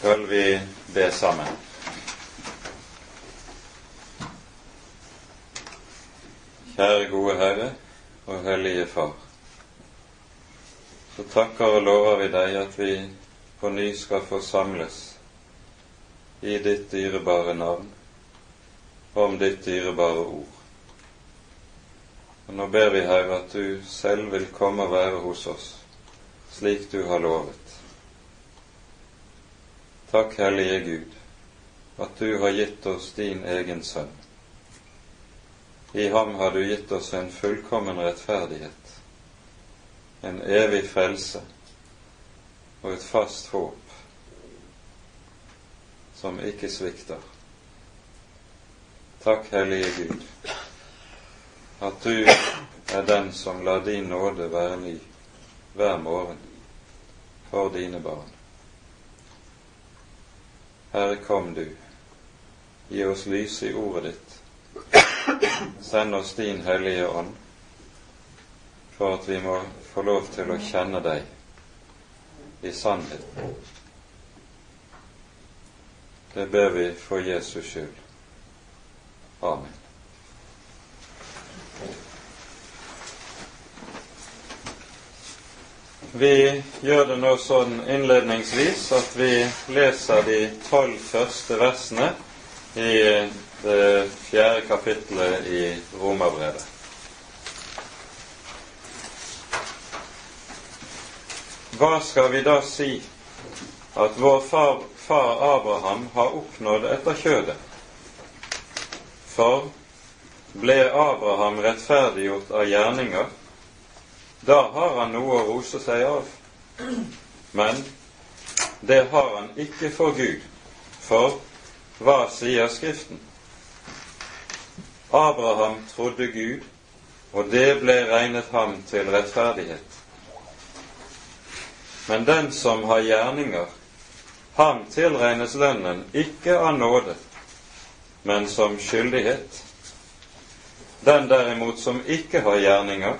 skal vi be sammen. Kjære gode Herre og Hellige Far. Så takker og lover vi deg at vi på ny skal få samles i ditt dyrebare navn, og om ditt dyrebare ord. Og nå ber vi, Herre, at du selv vil komme og være hos oss, slik du har lovet. Takk, Hellige Gud, at du har gitt oss din egen sønn. I ham har du gitt oss en fullkommen rettferdighet, en evig frelse og et fast håp som ikke svikter. Takk, Hellige Gud, at du er den som lar din nåde være ny hver morgen for dine barn. Herre, kom du. Gi oss lys i ordet ditt. Send oss din Hellige Ånd, for at vi må få lov til å kjenne deg i sannheten. Det ber vi for Jesus skyld. Amen. Vi gjør det nå sånn innledningsvis at vi leser de tolv første versene i det fjerde kapittelet i Romerbrevet. Hva skal vi da si at vår far, far Abraham har oppnådd etter kjødet? For ble Abraham rettferdiggjort av gjerninger, da har han noe å rose seg av. Men det har han ikke for Gud, for hva sier Skriften? Abraham trodde Gud, og det ble regnet ham til rettferdighet. Men den som har gjerninger, ham tilregnes lønnen ikke av nåde, men som skyldighet. Den derimot som ikke har gjerninger,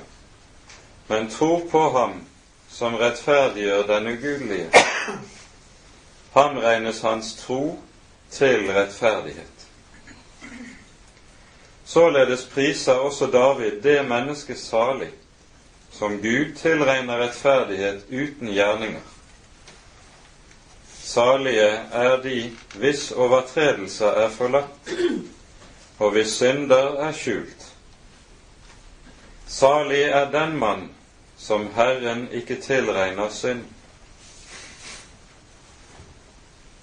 men tror på ham som rettferdiggjør den ugudelige. Han regnes hans tro til rettferdighet. Således priser også David det mennesket salig som Gud tilregner rettferdighet uten gjerninger. Salige er de hvis overtredelser er forlatt, og hvis synder er skjult. Salig er den mann som Herren ikke tilregner synd.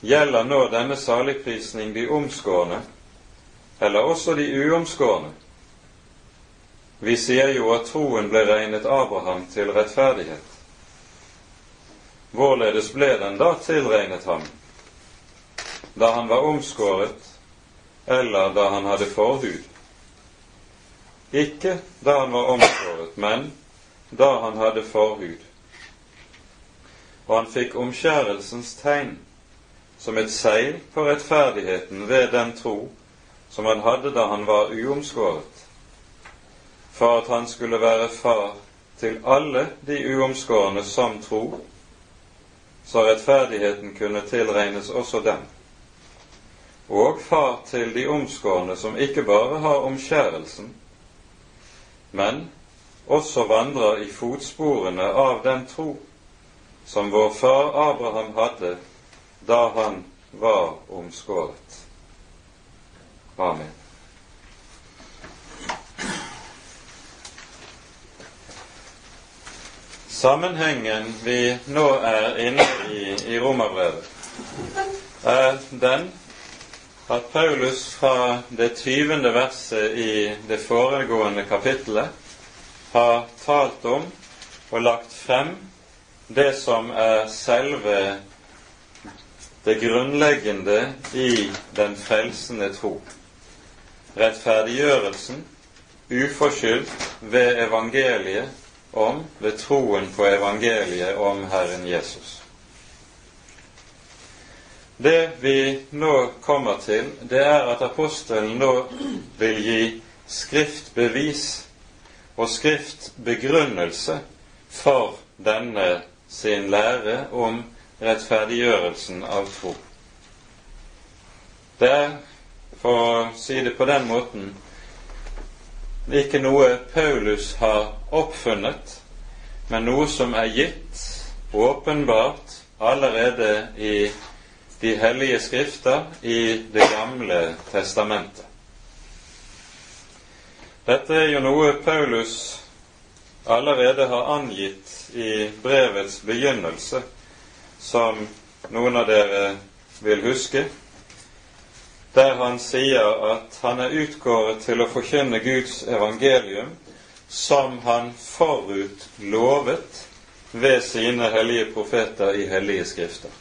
Gjelder nå denne saligprisning de omskårne, eller også de uomskårne? Vi sier jo at troen ble regnet Abraham til rettferdighet. Hvorledes ble den da tilregnet ham? Da han var omskåret, eller da han hadde forhud? Ikke da han var omskåret, men da han hadde forhud. Og han fikk omskjærelsens tegn som et seil på rettferdigheten ved den tro som han hadde da han var uomskåret, for at han skulle være far til alle de uomskårne som tro, så rettferdigheten kunne tilregnes også dem, og far til de omskårne som ikke bare har omskjærelsen, men også vandrer i fotsporene av den tro som vår far Abraham hadde da han var omskåret. Amen. Sammenhengen vi nå er inne i i Romerbrevet, er den at Paulus fra det tyvende verset i det foregående kapittelet har talt om og lagt frem det som er selve det grunnleggende i den frelsende tro. Rettferdiggjørelsen uforskyldt ved evangeliet om, ved troen på evangeliet om Herren Jesus. Det vi nå kommer til, det er at apostelen nå vil gi skriftbevis og skriftbegrunnelse for denne sin lære om rettferdiggjørelsen av tro. Det er, for å si det på den måten, ikke noe Paulus har oppfunnet, men noe som er gitt åpenbart allerede i de hellige skrifter i Det gamle testamentet. Dette er jo noe Paulus allerede har angitt i brevets begynnelse, som noen av dere vil huske, der han sier at han er utkåret til å forkynne Guds evangelium som han forut lovet ved sine hellige profeter i hellige skrifter.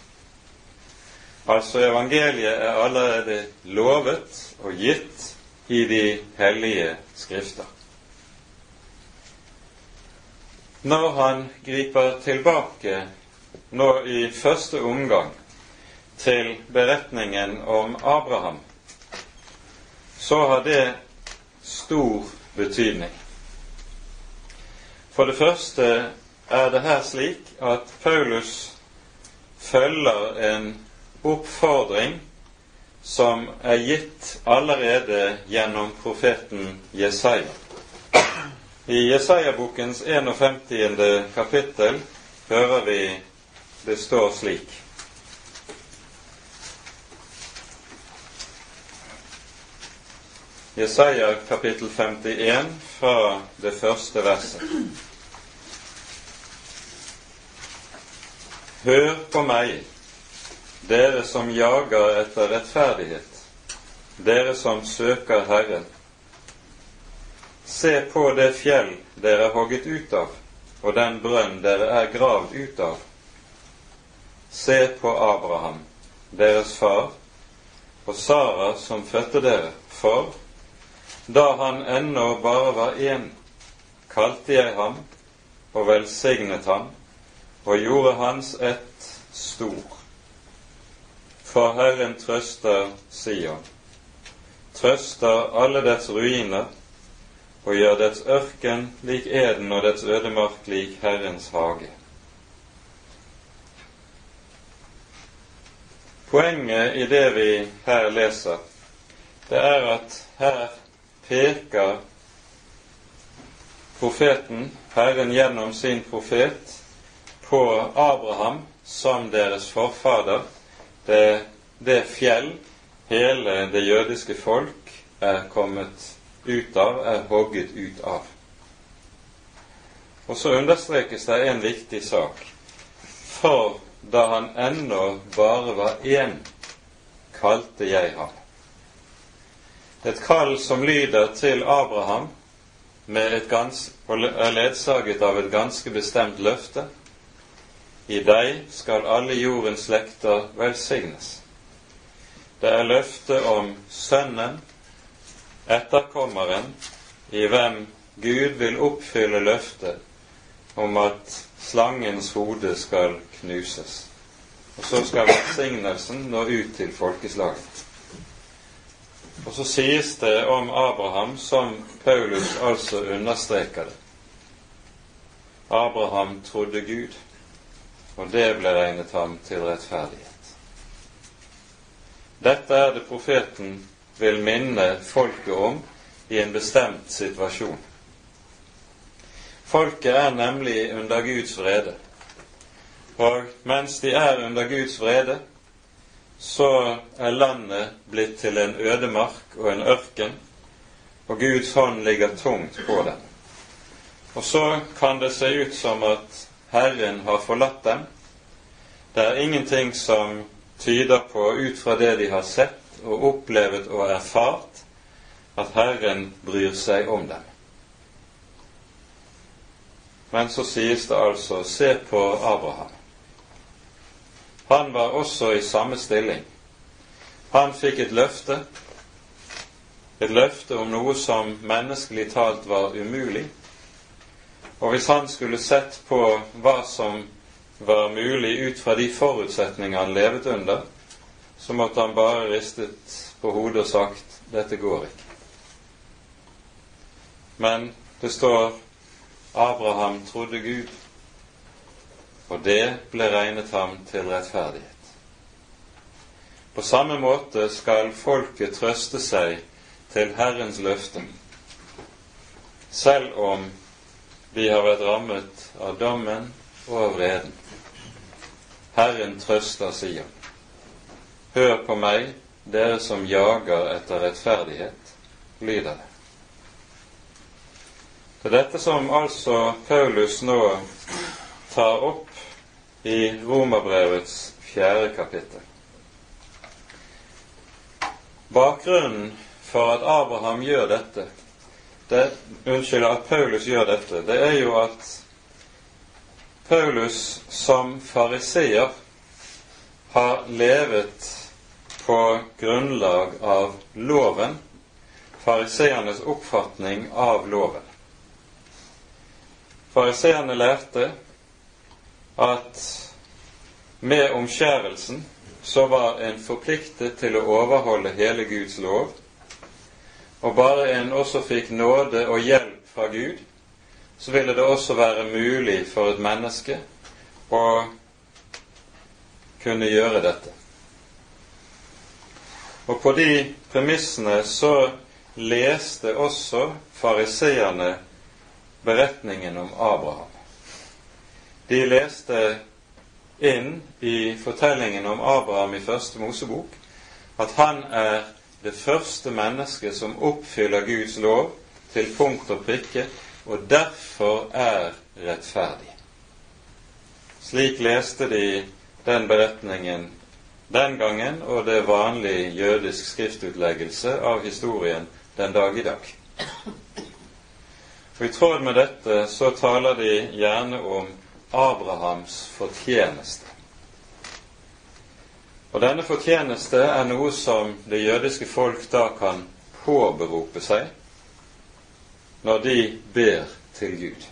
Altså evangeliet er allerede lovet og gitt i de hellige skrifter. Når han griper tilbake nå i første omgang til beretningen om Abraham, så har det stor betydning. For det første er det her slik at Paulus følger en oppfordring som er gitt allerede gjennom profeten Jesaja. I Jesaja-bokens 51. kapittel hører vi det står slik. Jesaja kapittel 51 fra det første verset. Hør på meg, dere som jager etter rettferdighet, dere som søker Herren. Se på det fjell dere er hogget ut av, og den brønn dere er gravd ut av. Se på Abraham, deres far, og Sara som fødte dere, for da han ennå bare var én, kalte jeg ham og velsignet ham og gjorde hans ett stor for Herren trøster Sion, trøster alle dets ruiner og gjør dets ørken lik eden og dets ødemark lik Herrens hage. Poenget i det vi her leser, det er at her peker profeten, Herren gjennom sin profet, på Abraham som deres forfader det, det fjell hele det jødiske folk er kommet ut av, er hogget ut av. Og så understrekes det en viktig sak. For da han ennå bare var én, kalte jeg ham. Et kall som lyder til Abraham med et gans, og er ledsaget av et ganske bestemt løfte, i deg skal alle jordens slekter velsignes. Det er løftet om Sønnen, etterkommeren, i hvem Gud vil oppfylle løftet om at slangens hode skal knuses. Og så skal velsignelsen nå ut til folkeslaget. Og så sies det om Abraham, som Paulus altså understreker det. Abraham trodde Gud og det ble regnet ham til rettferdighet. Dette er det profeten vil minne folket om i en bestemt situasjon. Folket er nemlig under Guds vrede. Og mens de er under Guds vrede, så er landet blitt til en ødemark og en ørken, og Guds hånd ligger tungt på dem. Og så kan det se ut som at Herren har forlatt dem. Det er ingenting som tyder på, ut fra det de har sett og opplevet og erfart, at Herren bryr seg om dem. Men så sies det altså se på Abraham. Han var også i samme stilling. Han fikk et løfte, et løfte om noe som menneskelig talt var umulig, og hvis han skulle sett på hva som var mulig ut fra de forutsetninger han levet under, så måtte han bare ristet på hodet og sagt 'dette går ikke'. Men det står Abraham trodde Gud, og det ble regnet ham til rettferdighet. På samme måte skal folket trøste seg til Herrens løfte, selv om de har vært rammet av dommen og av vreden. Herren trøster Sion. Hør på meg, dere som jager etter rettferdighet, lyder det. Det er dette som altså Paulus nå tar opp i Romerbrevets fjerde kapittel. Bakgrunnen for at Abraham gjør dette, det, unnskyld, at Paulus gjør dette, det er jo at Paulus som fariseer har levet på grunnlag av loven, fariseernes oppfatning av loven. Fariseerne lærte at med omskjærelsen så var en forpliktet til å overholde hele Guds lov, og bare en også fikk nåde og hjelp fra Gud, så ville det også være mulig for et menneske å kunne gjøre dette. Og på de premissene så leste også fariseerne beretningen om Abraham. De leste inn i fortellingen om Abraham i første Mosebok at han er det første mennesket som oppfyller Guds lov til punkt og prikke, og derfor er rettferdig. Slik leste de den beretningen den gangen, og det er vanlig jødisk skriftutleggelse av historien den dag i dag. Og I tråd med dette så taler de gjerne om Abrahams fortjeneste. Og denne fortjeneste er noe som det jødiske folk da kan påberope seg når de ber til Gud.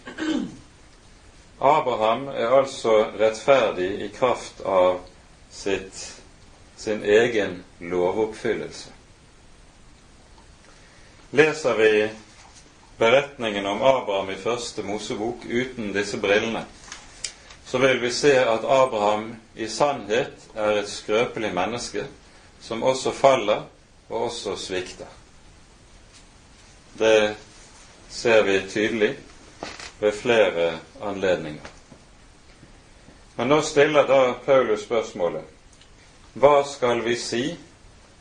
Abraham er altså rettferdig i kraft av sitt, sin egen lovoppfyllelse. Leser vi beretningen om Abraham i første Mosebok uten disse brillene, så vil vi se at Abraham i sannhet er et skrøpelig menneske som også faller og også svikter. Det ser vi tydelig ved flere anledninger. Men nå stiller da Paulus spørsmålet hva skal vi si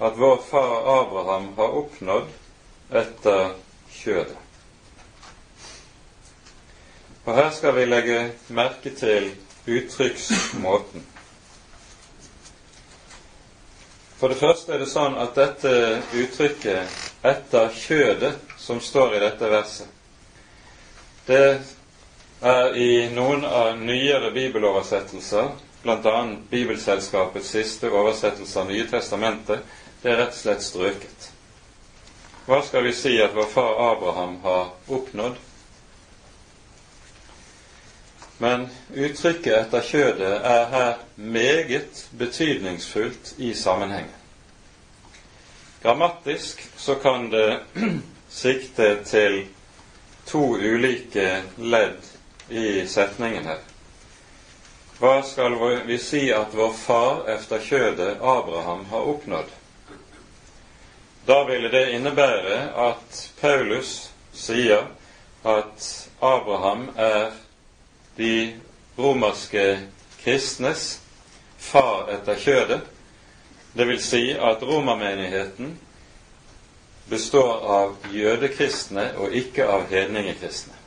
at vår far Abraham har oppnådd etter kjødet? Og her skal vi legge merke til uttrykksmåten. For det første er det sånn at dette uttrykket 'etter kjødet', som står i dette verset, det er i noen av nyere bibeloversettelser, bl.a. Bibelselskapets siste oversettelse av Nye testamentet, det er rett og slett strøket. Hva skal vi si at vår far Abraham har oppnådd men uttrykket 'etter kjødet' er her meget betydningsfullt i sammenhengen. Grammatisk så kan det sikte til to ulike ledd i setningen her. Hva skal vi si at vår far efter kjødet Abraham har oppnådd? Da ville det innebære at Paulus sier at Abraham er de romerske kristnes far etter kjødet. Det vil si at romermenigheten består av jødekristne og ikke av hedningekristne.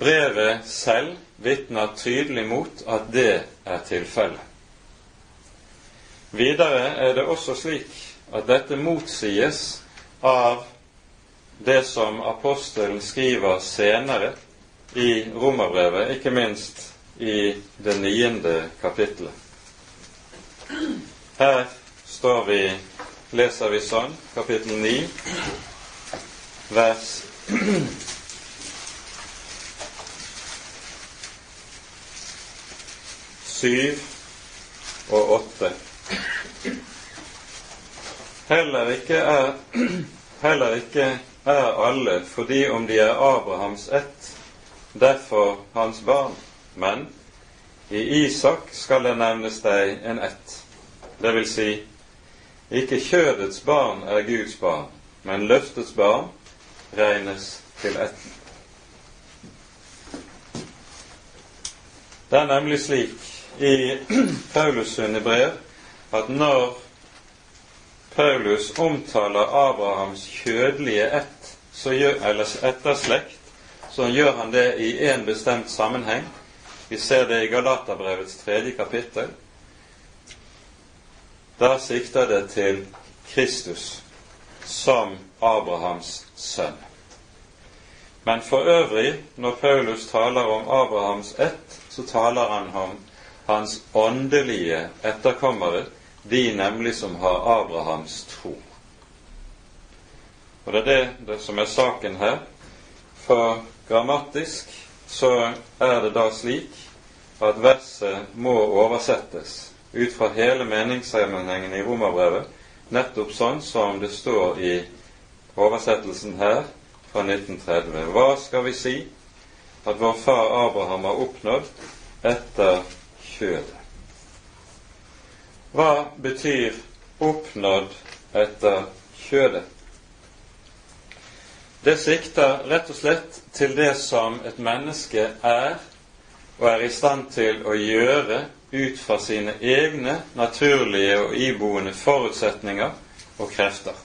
Brevet selv vitner tydelig mot at det er tilfellet. Videre er det også slik at dette motsies av det som apostelen skriver senere i Romerbrevet, ikke minst i det niende kapittelet. Her står vi, leser vi sånn, kapittel 9, vers syv og åtte. Heller ikke er, heller ikke er alle, fordi om de er Abrahams ett, derfor hans barn, men i Isak skal det nevnes deg en ett. Det vil si, ikke kjødets barn er Guds barn, men løftets barn regnes til etten. Det er nemlig slik i Paulus sine brev at når Paulus omtaler Abrahams kjødelige ett, eller etterslekt, så gjør han det i én bestemt sammenheng. Vi ser det i Galaterbrevets tredje kapittel. Da sikter det til Kristus som Abrahams sønn. Men for øvrig, når Paulus taler om Abrahams ett, så taler han om hans åndelige etterkommere, de nemlig som har Abrahams tro. Og det er det, det som er saken her. For grammatisk så er det da slik at verset må oversettes ut fra hele meningssammenhengen i romerbrevet, nettopp sånn som det står i oversettelsen her fra 1930. Hva skal vi si at vår far Abraham har oppnådd etter kjødet? Hva betyr 'oppnådd etter kjødet'? Det sikter rett og slett til det som et menneske er og er i stand til å gjøre ut fra sine egne naturlige og iboende forutsetninger og krefter.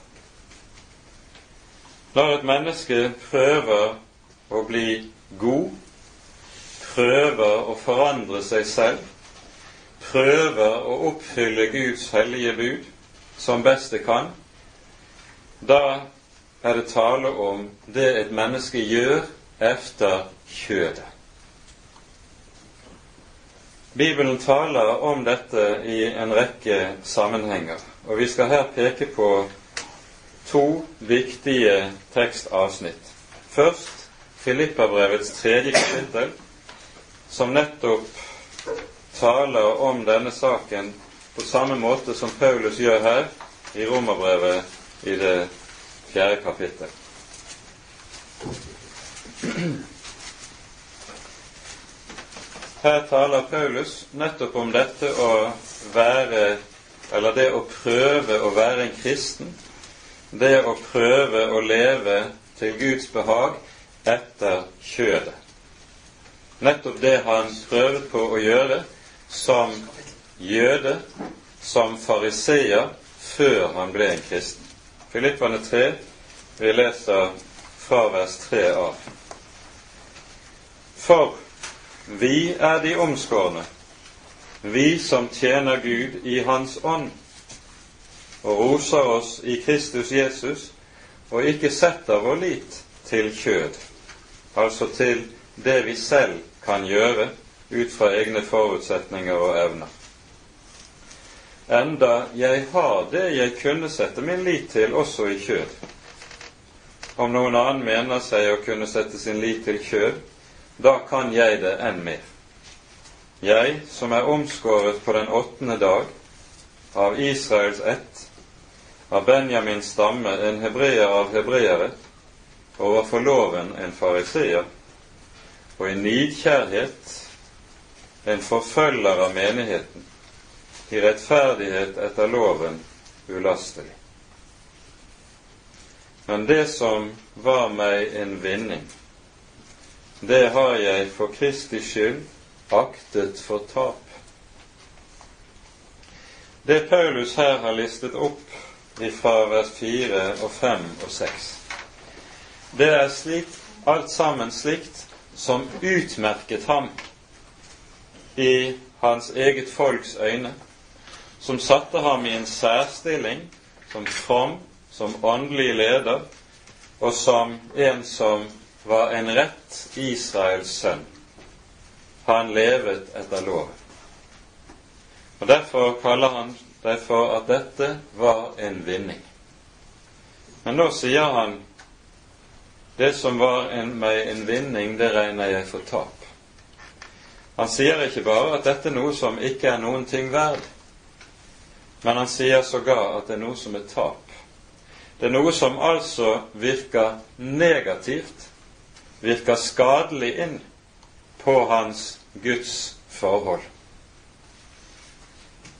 Når et menneske prøver å bli god, prøver å forandre seg selv, prøver å oppfylle Guds hellige bud som best det kan, da er det tale om det et menneske gjør efter kjødet. Bibelen taler om dette i en rekke sammenhenger, og vi skal her peke på to viktige tekstavsnitt. Først Filippabrevets tredje kapittel, som nettopp taler om denne saken på samme måte som Paulus gjør her i Romerbrevet i det fjerde kapittel. Her taler Paulus nettopp om dette å være Eller det å prøve å være en kristen. Det å prøve å leve til Guds behag etter kjødet. Nettopp det han prøvde på å gjøre som jøde, som fariseer, før han ble en kristen. Filippane 3, vi leser fra vers 3 av. For vi er de omskårne, vi som tjener Gud i Hans ånd, og roser oss i Kristus Jesus, og ikke setter vår lit til kjød, altså til det vi selv kan gjøre ut fra egne forutsetninger og evner enda jeg har det jeg kunne sette min lit til også i kjød. Om noen annen mener seg å kunne sette sin lit til kjød, da kan jeg det enn mer. Jeg som er omskåret på den åttende dag, av Israels ett, av Benjamins stamme, en hebreer av hebreere, overfor loven en fariseer, og i nidkjærhet en forfølger av menigheten, i rettferdighet etter loven ulastelig. Men det som var meg en vinning, det har jeg for Kristi skyld aktet for tap. Det Paulus her har listet opp fra vers 4 og 5 og 6, det er slikt, alt sammen slikt som utmerket ham i hans eget folks øyne, som satte ham i en særstilling som from, som åndelig leder, og som en som var en rett Israels sønn. Han levet etter loven. Og Derfor kaller han det for at dette var en vinning. Men nå sier han det som var en, meg en vinning, det regner jeg for tap. Han sier ikke bare at dette er noe som ikke er noen ting verd. Men han sier sågar at det er noe som er tap. Det er noe som altså virker negativt, virker skadelig inn på hans Guds forhold.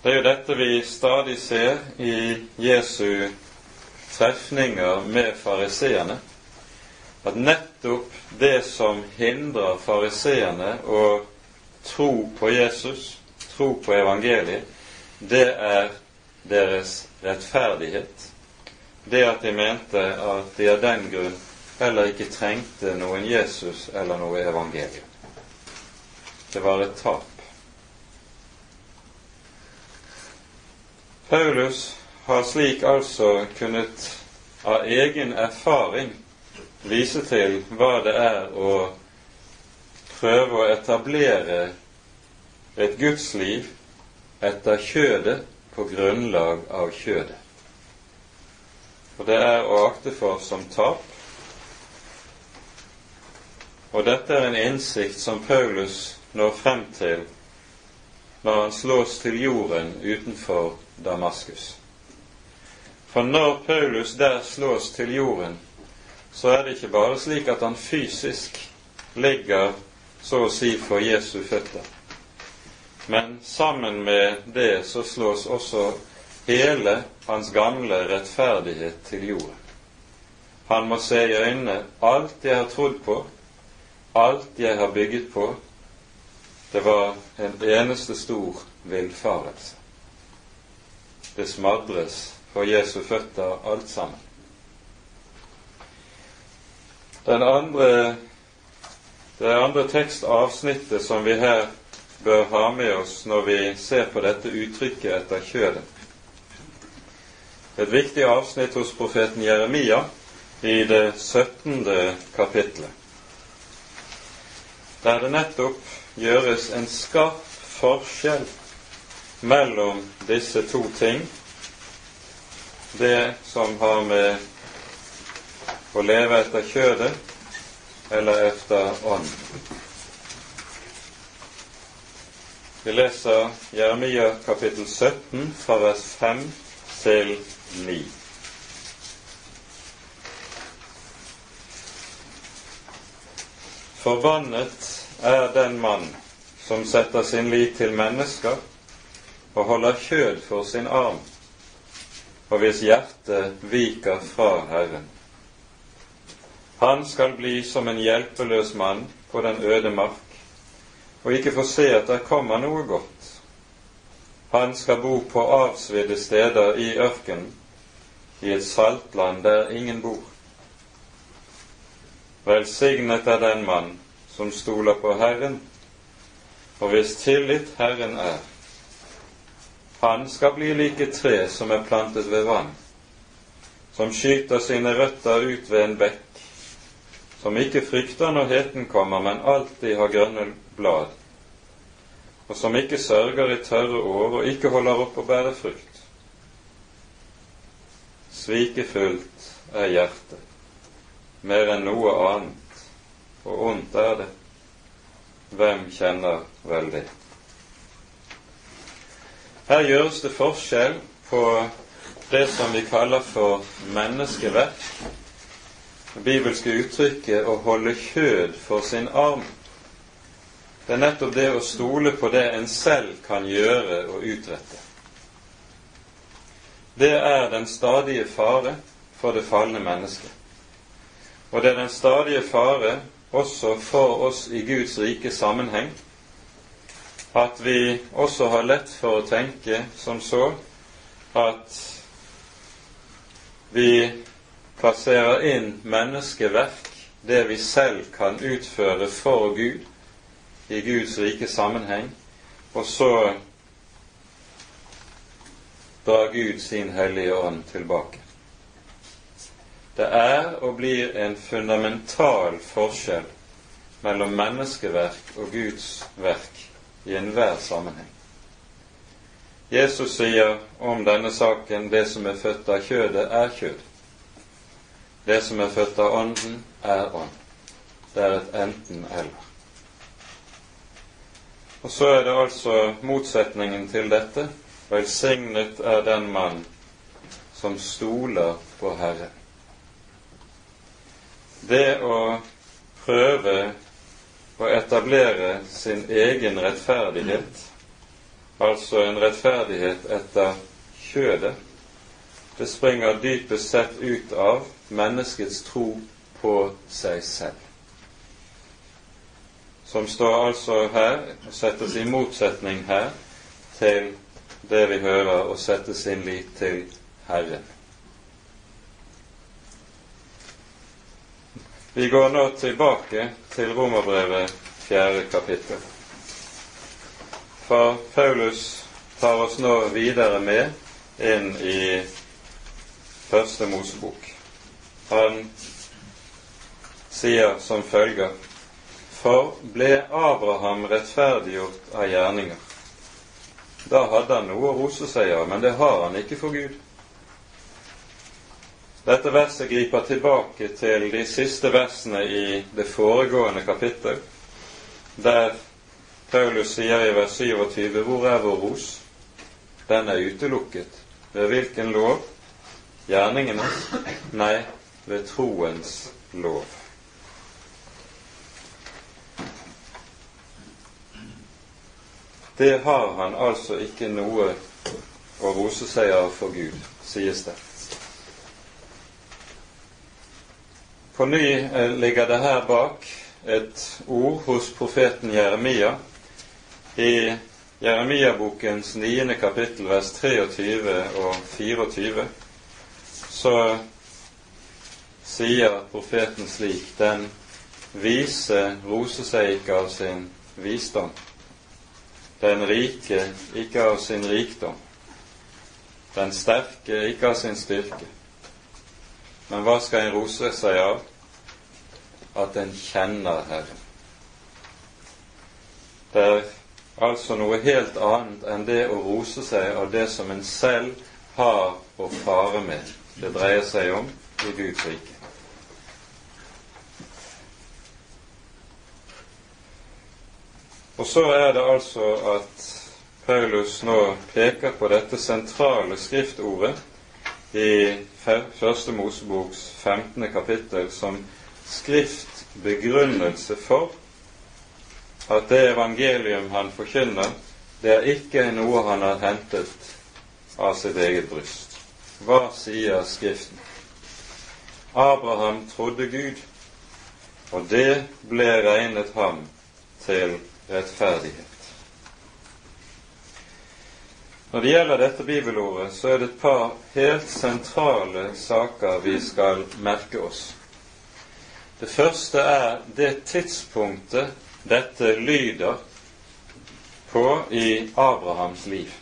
Det er jo dette vi stadig ser i Jesu trefninger med fariseerne. At nettopp det som hindrer fariseerne å tro på Jesus, tro på evangeliet, det er deres rettferdighet. Det at de mente at de av den grunn heller ikke trengte noen Jesus eller noe evangelium. Det var et tap. Paulus har slik altså kunnet av egen erfaring vise til hva det er å prøve å etablere et gudsliv etter kjødet på grunnlag av kjødet. Og det er å akte for som tap. Og dette er en innsikt som Paulus når frem til når han slås til jorden utenfor Damaskus. For når Paulus der slås til jorden, så er det ikke bare slik at han fysisk ligger så å si for Jesu føtter. Men sammen med det så slås også hele hans gamle rettferdighet til jorden. Han må se i øynene alt jeg har trodd på, alt jeg har bygget på, det var en eneste stor villfarelse det smadres for Jesu føtter alt sammen. Den andre, det andre tekstavsnittet som vi her bør ha med oss når vi ser på dette uttrykket etter kjødet. Et viktig avsnitt hos profeten Jeremia i det 17. kapitlet, der det nettopp gjøres en skarp forskjell mellom disse to ting. Det som har med å leve etter kjødet eller etter ånden. Vi leser Jeremia kapittel 17 fra vers 5 til 9. Forbannet er den mann som setter sin lit til mennesker og holder kjød for sin arm, og hvis hjerte viker fra Herren. Han skal bli som en hjelpeløs mann på den øde mark, og ikke få se at der kommer noe godt. Han skal bo på avsvidde steder i ørkenen, i et saltland der ingen bor. Velsignet er den mann som stoler på Herren, og hvis tillit Herren er. Han skal bli like tre som er plantet ved vann, som skyter sine røtter ut ved en bekk, som ikke frykter når heten kommer, men alltid har grønne blad, og som ikke sørger i tørre år og ikke holder opp å bære frukt. Svikefullt er hjertet, mer enn noe annet, og ondt er det. Hvem kjenner vel det? Her gjøres det forskjell på det som vi kaller for menneskeverk, bibelske uttrykket 'å holde kjød for sin arm'. Det er nettopp det å stole på det en selv kan gjøre og utrette. Det er den stadige fare for det falne mennesket. Og det er den stadige fare også for oss i Guds rike sammenheng at vi også har lett for å tenke som så at vi plasserer inn menneskeverk, det vi selv kan utføre for Gud, i Guds rike sammenheng, og så drar Gud sin Hellige Ånd tilbake. Det er og blir en fundamental forskjell mellom menneskeverk og Guds verk i enhver sammenheng. Jesus sier om denne saken det som er født av kjødet, er kjød. Det som er født av Ånden, er ånd. Det er et enten-eller. Og så er det altså motsetningen til dette. Velsignet er den mann som stoler på Herren. Det å prøve å etablere sin egen rettferdighet altså en rettferdighet etter kjødet, det springer dypest sett ut av menneskets tro på seg selv. Som står altså her, settes i motsetning her til det vi hører, å sette sin lit til Herren. Vi går nå tilbake til Romerbrevet fjerde kapittel. For Paulus tar oss nå videre med inn i Første Mosebok. Han sier som følger For ble Abraham rettferdiggjort av gjerninger? Da hadde han noe å rose seg av, men det har han ikke for Gud. Dette verset griper tilbake til de siste versene i det foregående kapittel, der Paulus sier i vers 27 hvor er vår ros? Den er utelukket. Ved hvilken lov? Gjerningenes? Nei, ved troens lov. Det har han altså ikke noe å rose seg av for Gud, sies det. På ny eh, ligger det her bak et ord hos profeten Jeremia. I Jeremia-bokens niende kapittel, vers 23 og 24, så sier profeten slik Den vise roser seg ikke av sin visdom, den rike ikke av sin rikdom, den sterke ikke av sin styrke. Men hva skal en rose seg av? At en kjenner Herren. Det er altså noe helt annet enn det å rose seg av det som en selv har å fare med. Det dreier seg om i Guds rike. Og så er det altså at Paulus nå peker på dette sentrale skriftordet i Første Moseboks 15. kapittel som skriftbegrunnelse for at det evangelium han forkynner, det er ikke noe han har hentet av sitt eget bryst. Hva sier Skriften? Abraham trodde Gud, og det ble regnet ham til rettferdighet. Når det gjelder dette bibelordet, så er det et par helt sentrale saker vi skal merke oss. Det første er det tidspunktet dette lyder på i Abrahams liv.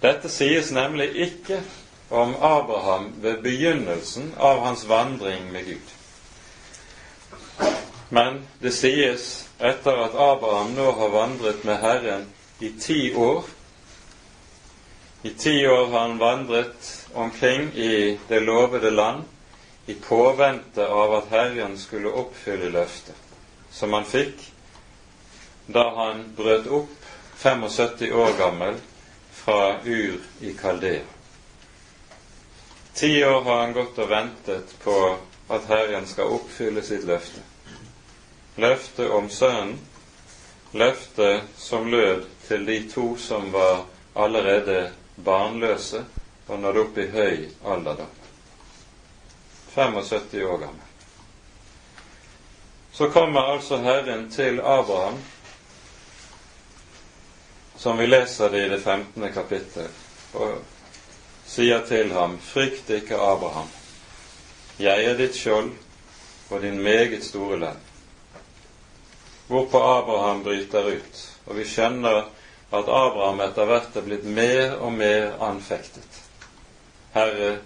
Dette sies nemlig ikke om Abraham ved begynnelsen av hans vandring med Gud. Men det sies etter at Abraham nå har vandret med Herren i ti år, i ti år har han vandret omkring i det lovede land i påvente av at Herren skulle oppfylle løftet, som han fikk da han brøt opp 75 år gammel fra Ur i Kaldea. Ti år har han gått og ventet på at Herren skal oppfylle sitt løfte. Løftet om Sønnen, løftet som lød til de to som var allerede barnløse og nådde opp i høy alderdom. 75 år gammel. Så kommer altså Herren til Abraham, som vi leser det i det 15. kapittel, og sier til ham, frykt ikke, Abraham, jeg er ditt skjold og din meget store lønn. Hvorpå Abraham bryter ut, og vi skjønner at Abraham etter hvert er blitt mer og mer anfektet. Herre,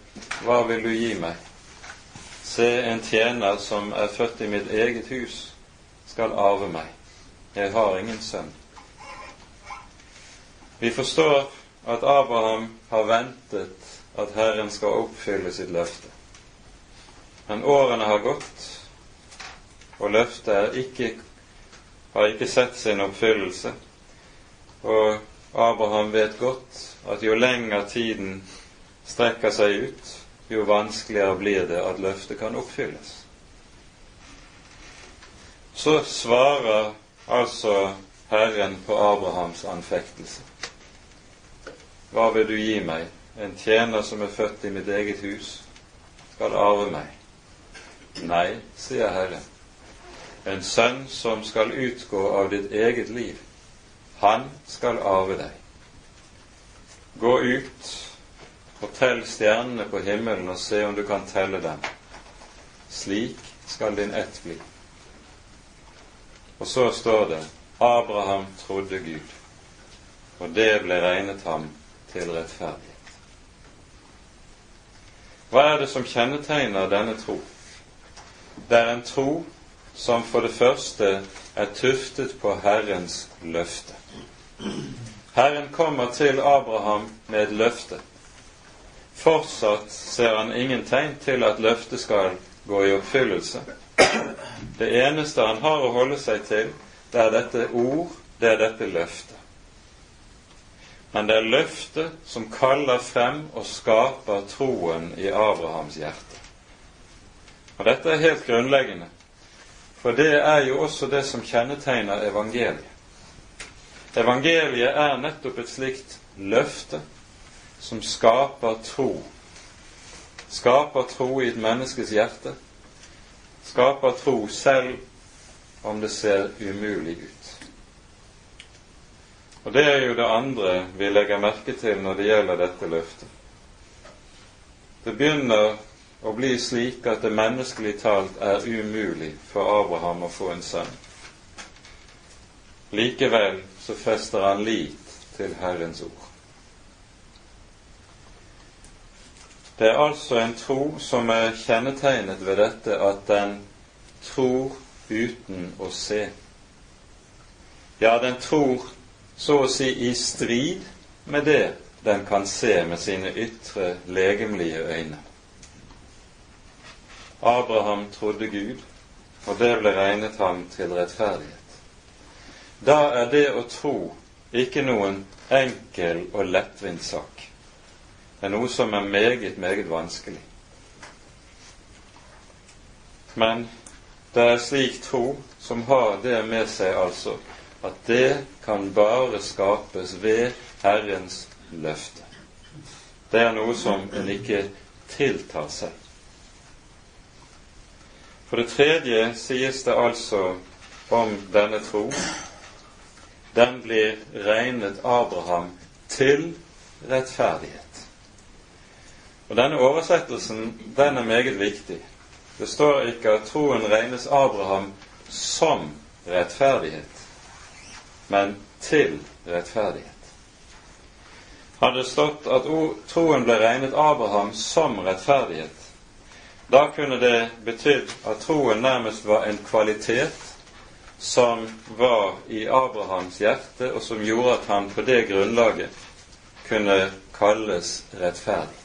hva vil du gi meg? Se, en tjener som er født i mitt eget hus, skal arve meg. Jeg har ingen sønn. Vi forstår at Abraham har ventet at Herren skal oppfylle sitt løfte. Men årene har gått, og løftet er ikke, har ikke sett sin oppfyllelse. Og Abraham vet godt at jo lenger tiden strekker seg ut, jo vanskeligere blir det at løftet kan oppfylles. Så svarer altså Herren på Abrahams anfektelse. Hva vil du gi meg? En tjener som er født i mitt eget hus, skal arve meg. Nei, sier Herren. En sønn som skal utgå av ditt eget liv, han skal arve deg. Gå ut og tell stjernene på himmelen og se om du kan telle dem. Slik skal din ett bli. Og så står det Abraham trodde Gud, og det ble regnet ham til rettferdighet. Hva er det som kjennetegner denne tro? Det er en tro som for det første er tuftet på Herrens løfte. Herren kommer til Abraham med et løfte. Fortsatt ser han ingen tegn til at løftet skal gå i oppfyllelse. Det eneste han har å holde seg til, det er dette ord, det er dette løftet. Men det er løftet som kaller frem og skaper troen i Abrahams hjerte. Og dette er helt grunnleggende, for det er jo også det som kjennetegner evangeliet. Evangeliet er nettopp et slikt løfte som skaper tro. Skaper tro i et menneskes hjerte. Skaper tro selv om det ser umulig ut. Og Det er jo det andre vi legger merke til når det gjelder dette løftet. Det begynner å bli slik at det menneskelig talt er umulig for Abraham å få en sønn. Likevel så fester han lit til Herrens ord. Det er altså en tro som er kjennetegnet ved dette at den tror uten å se. Ja, den tror så å si i strid med det den kan se med sine ytre, legemlige øyne. Abraham trodde Gud, og det ble regnet ham til rettferdighet. Da er det å tro ikke noen enkel og lettvint sak. Det er noe som er meget, meget vanskelig. Men det er slik tro som har det med seg altså at det kan bare skapes ved Herrens løfte. Det er noe som en ikke tiltar seg. For det tredje sies det altså om denne tro den blir regnet Abraham til rettferdighet. Og Denne oversettelsen den er meget viktig. Det står ikke at troen regnes Abraham som rettferdighet men til rettferdighet. Hadde det stått at troen ble regnet Abraham som rettferdighet, da kunne det betydd at troen nærmest var en kvalitet som var i Abrahams hjerte, og som gjorde at han på det grunnlaget kunne kalles rettferdig.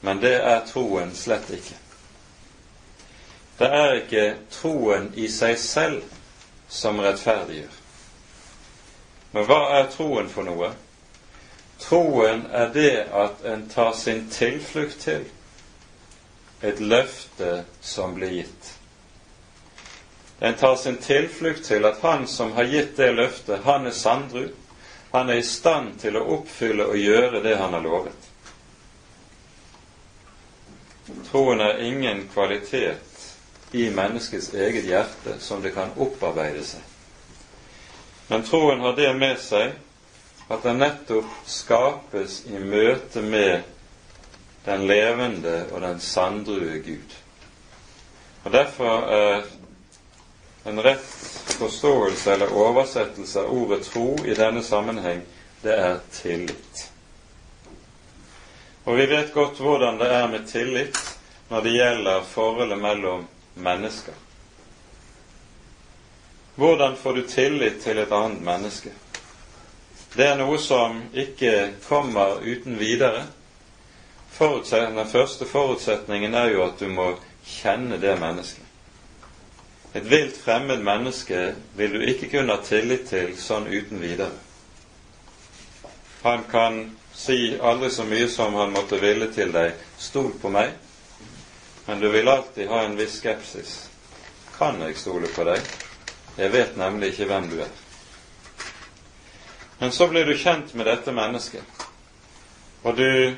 Men det er troen slett ikke. Det er ikke troen i seg selv som rettferdiggjør. Men hva er troen for noe? Troen er det at en tar sin tilflukt til et løfte som blir gitt. En tar sin tilflukt til at han som har gitt det løftet, han er sandru. Han er i stand til å oppfylle og gjøre det han har lovet. Troen er ingen kvalitet i menneskets eget hjerte som det kan opparbeide seg. Men troen har det med seg at den nettopp skapes i møte med den levende og den sanndrue Gud. Og Derfor er en rett forståelse eller oversettelse av ordet tro i denne sammenheng, det er tillit. Og vi vet godt hvordan det er med tillit når det gjelder forholdet mellom mennesker. Hvordan får du tillit til et annet menneske? Det er noe som ikke kommer uten videre. Den første forutsetningen er jo at du må kjenne det mennesket. Et vilt fremmed menneske vil du ikke kunne ha tillit til sånn uten videre. Han kan si aldri så mye som han måtte ville til deg 'stol på meg', men du vil alltid ha en viss skepsis. Kan jeg stole på deg? Jeg vet nemlig ikke hvem du er. Men så blir du kjent med dette mennesket, og du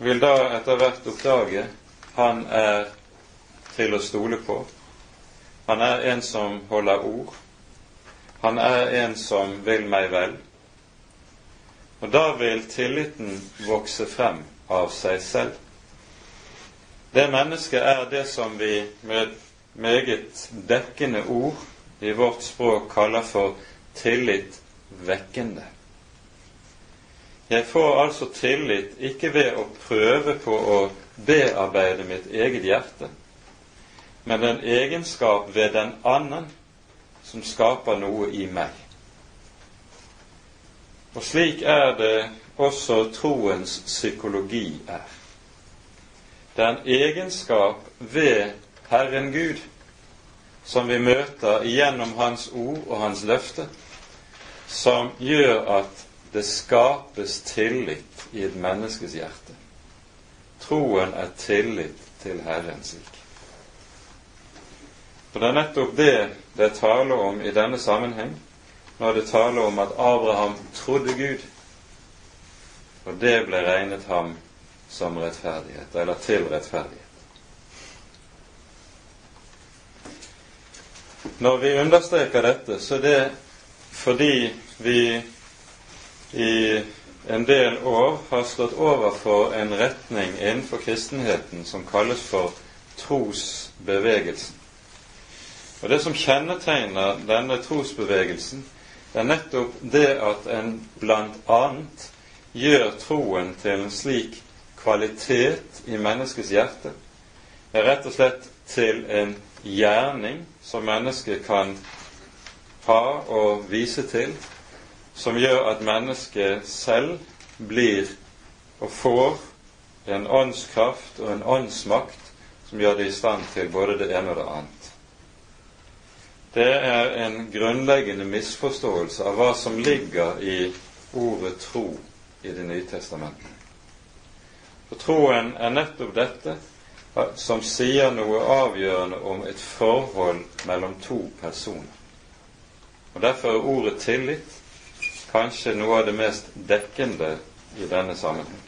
vil da etter hvert oppdage han er til å stole på. Han er en som holder ord. Han er en som vil meg vel. Og da vil tilliten vokse frem av seg selv. Det mennesket er det som vi med meget dekkende ord i vårt språk kaller for tillit vekkende. Jeg får altså tillit ikke ved å prøve på å bearbeide mitt eget hjerte, men en egenskap ved den annen som skaper noe i meg. Og slik er det også troens psykologi er. Det er en egenskap ved Herren Gud som vi møter gjennom Hans ord og Hans løfte, som gjør at det skapes tillit i et menneskes hjerte. Troen er tillit til Herren slik. For det er nettopp det det er tale om i denne sammenheng, når det taler om at Abraham trodde Gud, og det ble regnet ham som rettferdighet, eller til rettferdighet. Når vi understreker dette, så er det fordi vi i en del år har stått overfor en retning innenfor kristenheten som kalles for trosbevegelsen. Og Det som kjennetegner denne trosbevegelsen, er nettopp det at en bl.a. gjør troen til en slik kvalitet i menneskets hjerte, er rett og slett til en gjerning som mennesket kan ha og vise til, som gjør at mennesket selv blir og får en åndskraft og en åndsmakt som gjør det i stand til både det ene og det annet. Det er en grunnleggende misforståelse av hva som ligger i ordet tro i Det nye testamentet. For troen er nettopp dette som sier noe avgjørende om et forhold mellom to personer. Og Derfor er ordet tillit kanskje noe av det mest dekkende i denne sammenheng.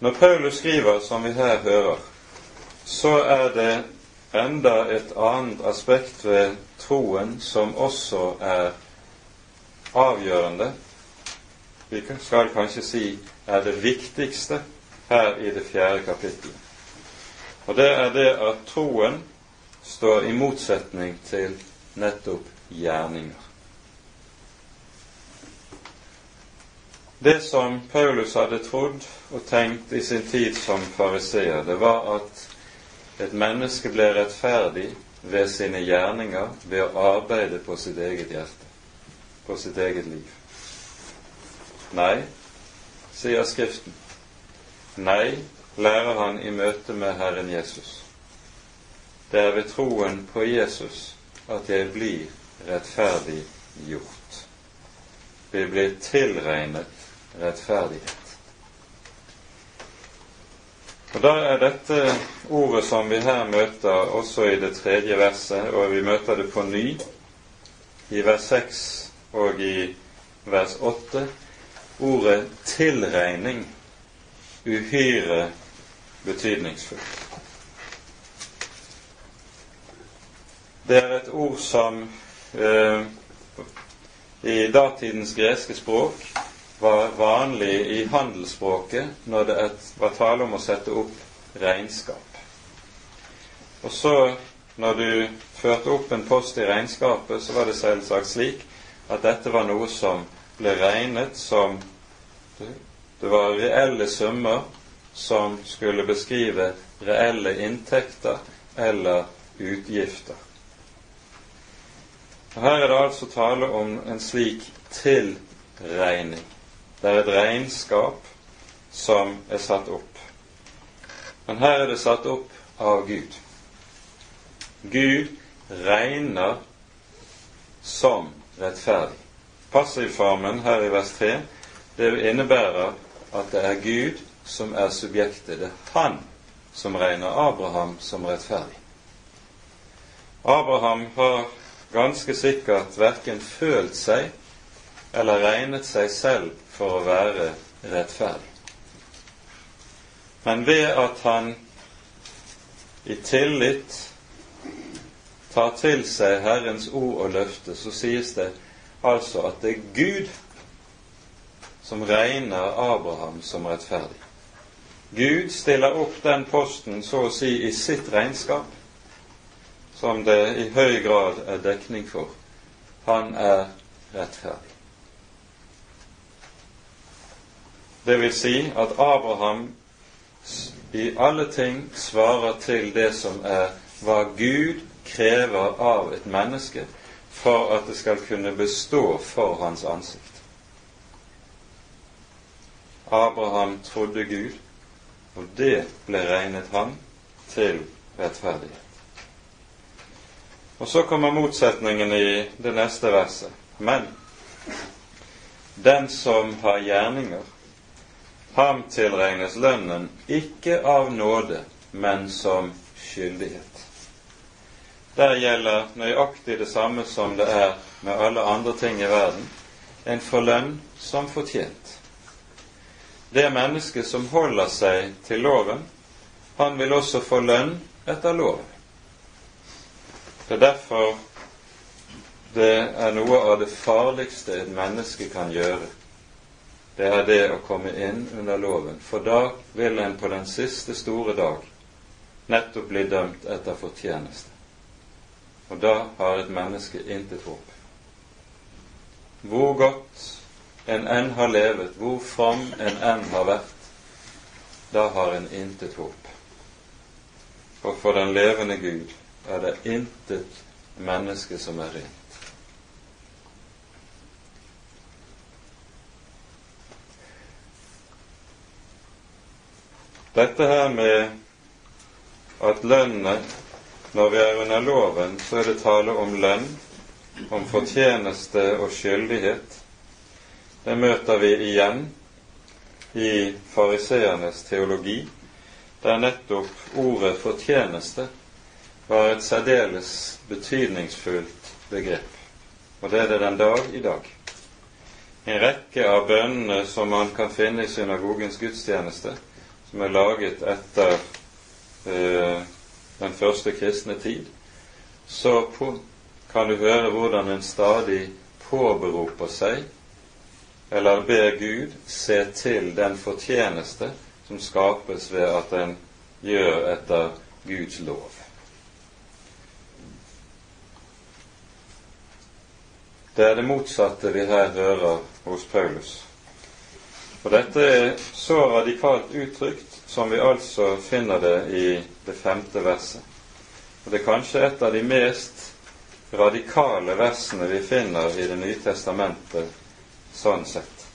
Når Paulus skriver, som vi her hører, så er det enda et annet aspekt ved troen som også er avgjørende. Vi skal kanskje si er det viktigste her i det fjerde kapittelet. Og det er det at troen står i motsetning til nettopp gjerninger. Det som Paulus hadde trodd og tenkt i sin tid som fariseer, det var at et menneske ble rettferdig ved sine gjerninger ved å arbeide på sitt eget hjerte, på sitt eget liv. Nei, sier Skriften. Nei, lærer han i møte med Herren Jesus. Det er ved troen på Jesus at jeg blir rettferdig gjort. Vi blir tilregnet rettferdighet. Og Da er dette ordet som vi her møter også i det tredje verset, og vi møter det på ny i vers 6 og i vers 8, ordet tilregning uhyre betydningsfullt. Det er et ord som eh, i datidens greske språk var vanlig i handelsspråket når det var tale om å sette opp regnskap. Og så, når du førte opp en post i regnskapet, så var det selvsagt slik at dette var noe som ble regnet som Det var reelle summer som skulle beskrive reelle inntekter eller utgifter. Og Her er det altså tale om en slik tilregning. Det er et regnskap som er satt opp. Men her er det satt opp av Gud. Gud regner som rettferdig. Passivformen her i vers 3 det innebærer at det er Gud som er subjektet. Det er han som regner Abraham som rettferdig. Abraham har ganske sikkert verken følt seg eller regnet seg selv for å være rettferdig. Men ved at han i tillit tar til seg Herrens ord og løfte, så sies det altså at det er Gud som regner Abraham som rettferdig. Gud stiller opp den posten så å si i sitt regnskap, som det i høy grad er dekning for. Han er rettferdig. Det vil si at Abraham i alle ting svarer til det som er hva Gud krever av et menneske for at det skal kunne bestå for hans ansikt. Abraham trodde Gud, og det ble regnet han til rettferdighet. Og så kommer motsetningen i det neste verset. Men den som har gjerninger, ham tilregnes lønnen ikke av nåde, men som skyldighet. Der gjelder nøyaktig det samme som det er med alle andre ting i verden en får lønn som fortjent. Det mennesket som holder seg til loven, han vil også få lønn etter loven. Det er derfor det er noe av det farligste et menneske kan gjøre. Det er det å komme inn under loven, for da vil en på den siste store dag nettopp bli dømt etter fortjeneste. Og da har et menneske intet håp. Hvor godt en enn har levet, hvor fram en enn har vært, da har en intet håp. Og for den levende Gud er det intet menneske som er rent. Dette her med at lønnene Når vi er under loven, så er det tale om lønn, om fortjeneste og skyldighet. Det møter vi igjen i fariseernes teologi, der nettopp ordet fortjeneste var et særdeles betydningsfullt begrep. Og det er det den dag i dag. En rekke av bønnene som man kan finne i synagogens gudstjeneste, som er laget etter eh, den første kristne tid, så på, kan du høre hvordan en stadig påberoper seg eller ber Gud se til den fortjeneste som skapes ved at en gjør etter Guds lov. Det er det motsatte vi her hører hos Paulus. Og dette er så radikalt uttrykt som vi altså finner det i det femte verset. Og det er kanskje et av de mest radikale versene vi finner i Det nye testamentet sånn sett.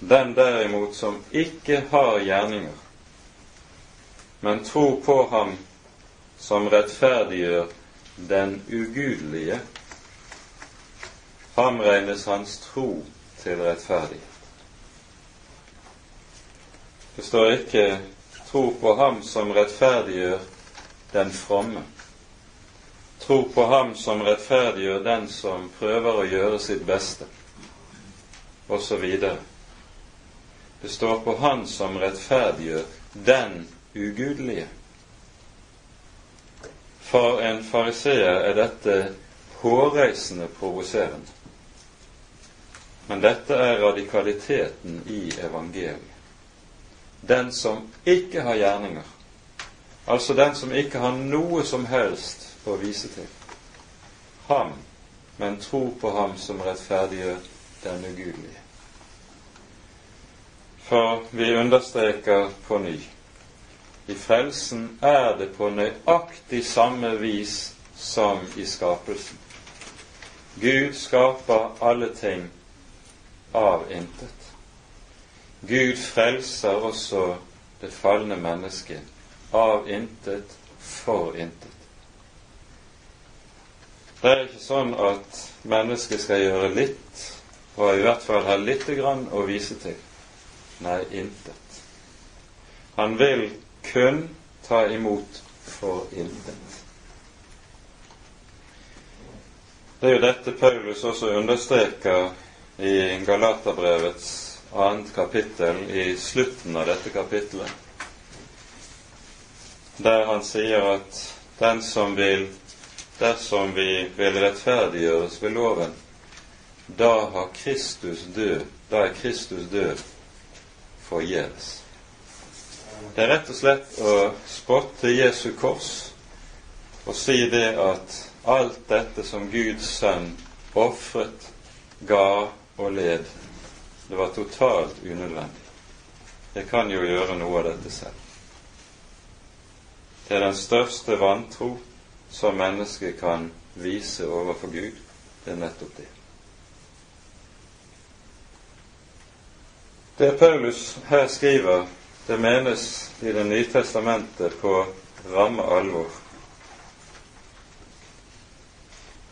Den derimot som ikke har gjerninger, men tror på ham som rettferdiggjør den ugudelige, ham regnes hans tro til rettferdig. Det står ikke 'tro på ham som rettferdiggjør den fromme'. Tro på ham som rettferdiggjør den som prøver å gjøre sitt beste osv. Det står på Han som rettferdiggjør den ugudelige. For en fariseer er dette hårreisende provoserende. Men dette er radikaliteten i evangeliet. Den som ikke har gjerninger, altså den som ikke har noe som helst å vise til, ham, men tro på ham som rettferdiggjør den ugudelige. For vi understreker på ny i frelsen er det på nøyaktig samme vis som i skapelsen. Gud skaper alle ting av intet. Gud frelser også det falne mennesket av intet for intet. Det er ikke sånn at mennesket skal gjøre litt, og i hvert fall ha lite grann å vise til. Nei, intet. Han vil kun ta imot for intet. Det er jo dette Paulus også understreker i Galaterbrevets annet kapittel, i slutten av dette kapittelet, der han sier at den som vil dersom vi vil rettferdiggjøres ved loven, da har Kristus død, da er Kristus død forgjeves. Det er rett og slett å spotte Jesu kors og si det at alt dette som Guds sønn ofret, ga og led, det var totalt unødvendig. Jeg kan jo gjøre noe av dette selv. Det er den største vantro som mennesket kan vise overfor Gud. Det er nettopp det. Det Paulus her skriver, det menes i Det nye testamentet på ramme alvor.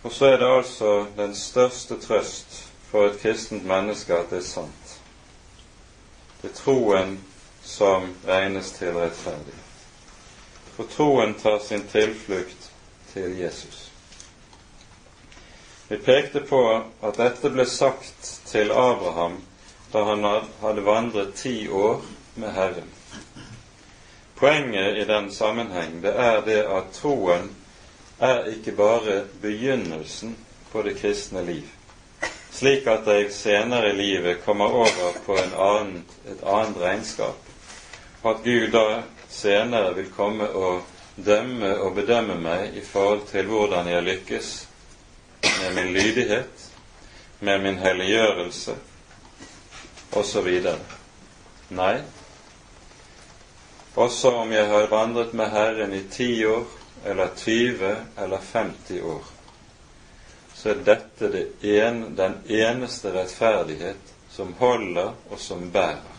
Og så er det altså den største trøst for et kristent menneske at det er sant. Det er troen som regnes til rettferdig. For troen tar sin tilflukt til Jesus. Vi pekte på at dette ble sagt til Abraham da han hadde vandret ti år med Herren. Poenget i den sammenheng det er det at troen er ikke bare begynnelsen på det kristne liv, slik at jeg senere i livet kommer over på annen, et annet regnskap, og at Gud da senere vil komme og dømme og bedømme meg i forhold til hvordan jeg lykkes med min lydighet, med min helliggjørelse osv. Nei, også om jeg har vandret med Herren i ti år eller 20 eller 50 år, så er dette det en, den eneste rettferdighet som holder og som bærer.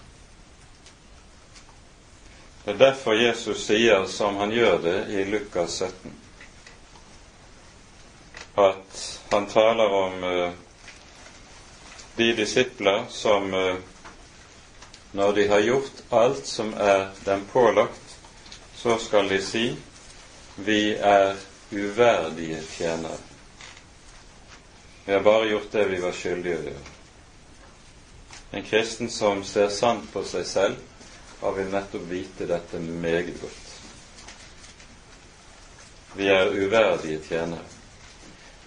Det er derfor Jesus sier som han gjør det i Lukas 17, at han taler om uh, de disipler som uh, når de har gjort alt som er dem pålagt, så skal de si vi er uverdige tjenere. Vi har bare gjort det vi var skyldige å gjøre. En kristen som ser sant på seg selv, har vi nettopp vite dette meget godt. Vi er uverdige tjenere.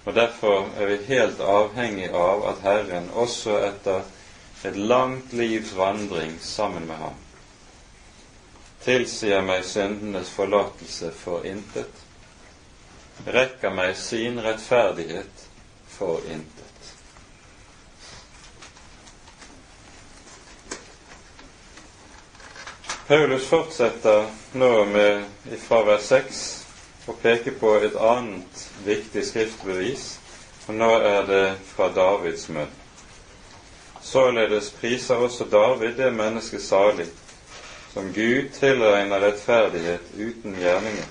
Og Derfor er vi helt avhengig av at Herren også etter et langt livs vandring sammen med ham tilsier meg syndenes forlatelse for intet, rekker meg sin rettferdighet for intet. Paulus fortsetter nå med, fra vers 6 å peke på et annet viktig skriftbevis, og nå er det fra Davids munn. Således priser også David det mennesket salig, som Gud tilregner rettferdighet uten gjerninger.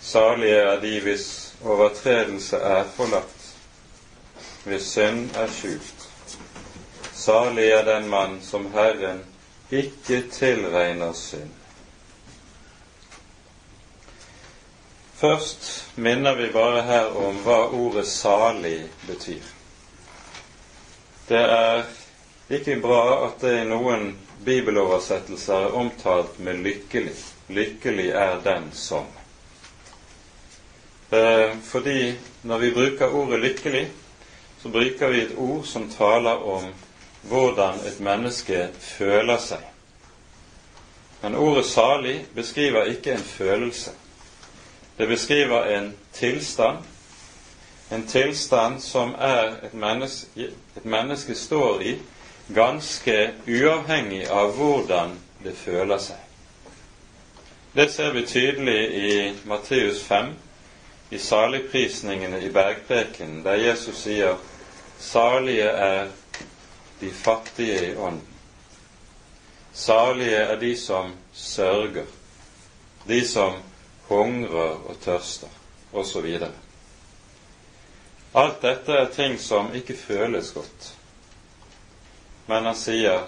Salige er de hvis overtredelse er forlatt, hvis synd er skjult. Salig er den mann som Herren ikke tilregner synd. Først minner vi bare her om hva ordet 'salig' betyr. Det er ikke bra at det i noen bibeloversettelser er omtalt med 'lykkelig'. Lykkelig er den som. Eh, fordi når vi bruker ordet 'lykkelig', så bruker vi et ord som taler om hvordan et menneske føler seg. Men ordet 'salig' beskriver ikke en følelse. Det beskriver en tilstand, en tilstand som et menneske, et menneske står i ganske uavhengig av hvordan det føler seg. Det ser vi tydelig i Matteus 5, i saligprisningene i bergprekenen, der Jesus sier 'Salige er de fattige i ånden. Salige er de som sørger, de som hungrer og tørster, osv. Alt dette er ting som ikke føles godt. Men han sier,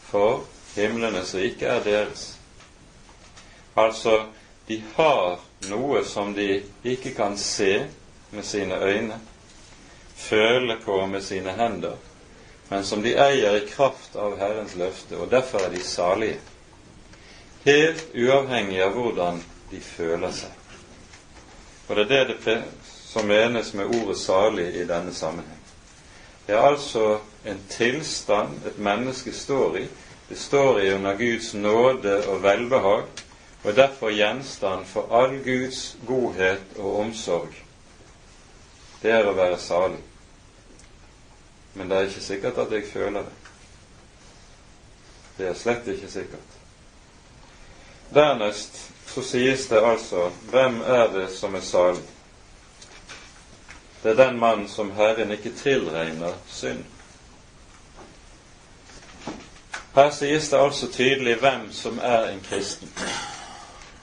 for himlenes rike er deres. Altså, de har noe som de ikke kan se med sine øyne, føle på med sine hender, men som de eier i kraft av Herrens løfte, og derfor er de salige. Helt uavhengig av hvordan de føler seg. Og det er det som menes med ordet salig i denne sammenheng. Det er altså en tilstand et menneske står i. Det står i under Guds nåde og velbehag, og er derfor gjenstand for all Guds godhet og omsorg. Det er å være salig. Men det er ikke sikkert at jeg føler det. Det er slett ikke sikkert. Dernest så sies det altså hvem er det som er salig? Det er den mann som Herren ikke tilregner synd. Her sies det altså tydelig hvem som er en kristen.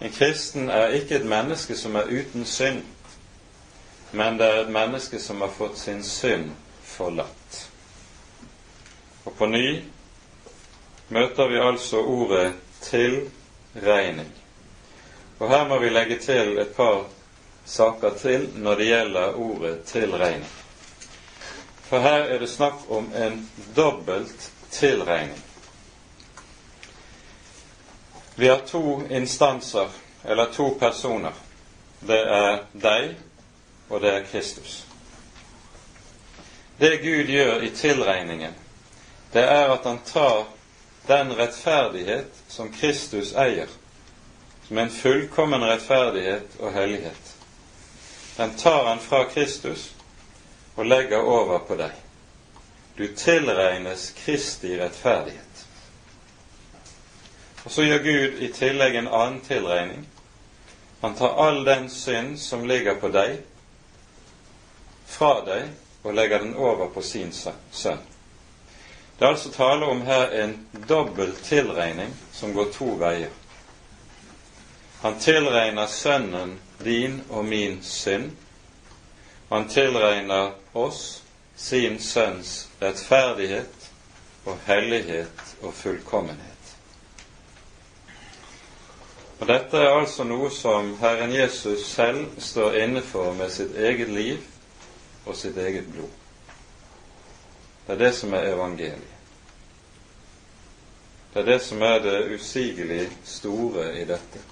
En kristen er ikke et menneske som er uten synd, men det er et menneske som har fått sin synd forlatt. Og på ny møter vi altså ordet tilregning. Og her må vi legge til et par saker til når det gjelder ordet tilregning. For her er det snakk om en dobbelt tilregning. Vi har to instanser, eller to personer. Det er deg, og det er Kristus. Det Gud gjør i tilregningen, det er at han tar den rettferdighet som Kristus eier, som en fullkommen rettferdighet og hellighet. Den tar han fra Kristus og legger over på deg. Du tilregnes Kristi rettferdighet. Og så gjør Gud i tillegg en annen tilregning. Han tar all den synd som ligger på deg, fra deg, og legger den over på sin sønn. Det er altså tale om her en dobbel tilregning som går to veier. Han tilregner sønnen din og min synd. Han tilregner oss sin sønns rettferdighet og hellighet og fullkommenhet. Og Dette er altså noe som Herren Jesus selv står inne for med sitt eget liv og sitt eget blod. Det er det som er evangeliet. Det er det som er det usigelig store i dette.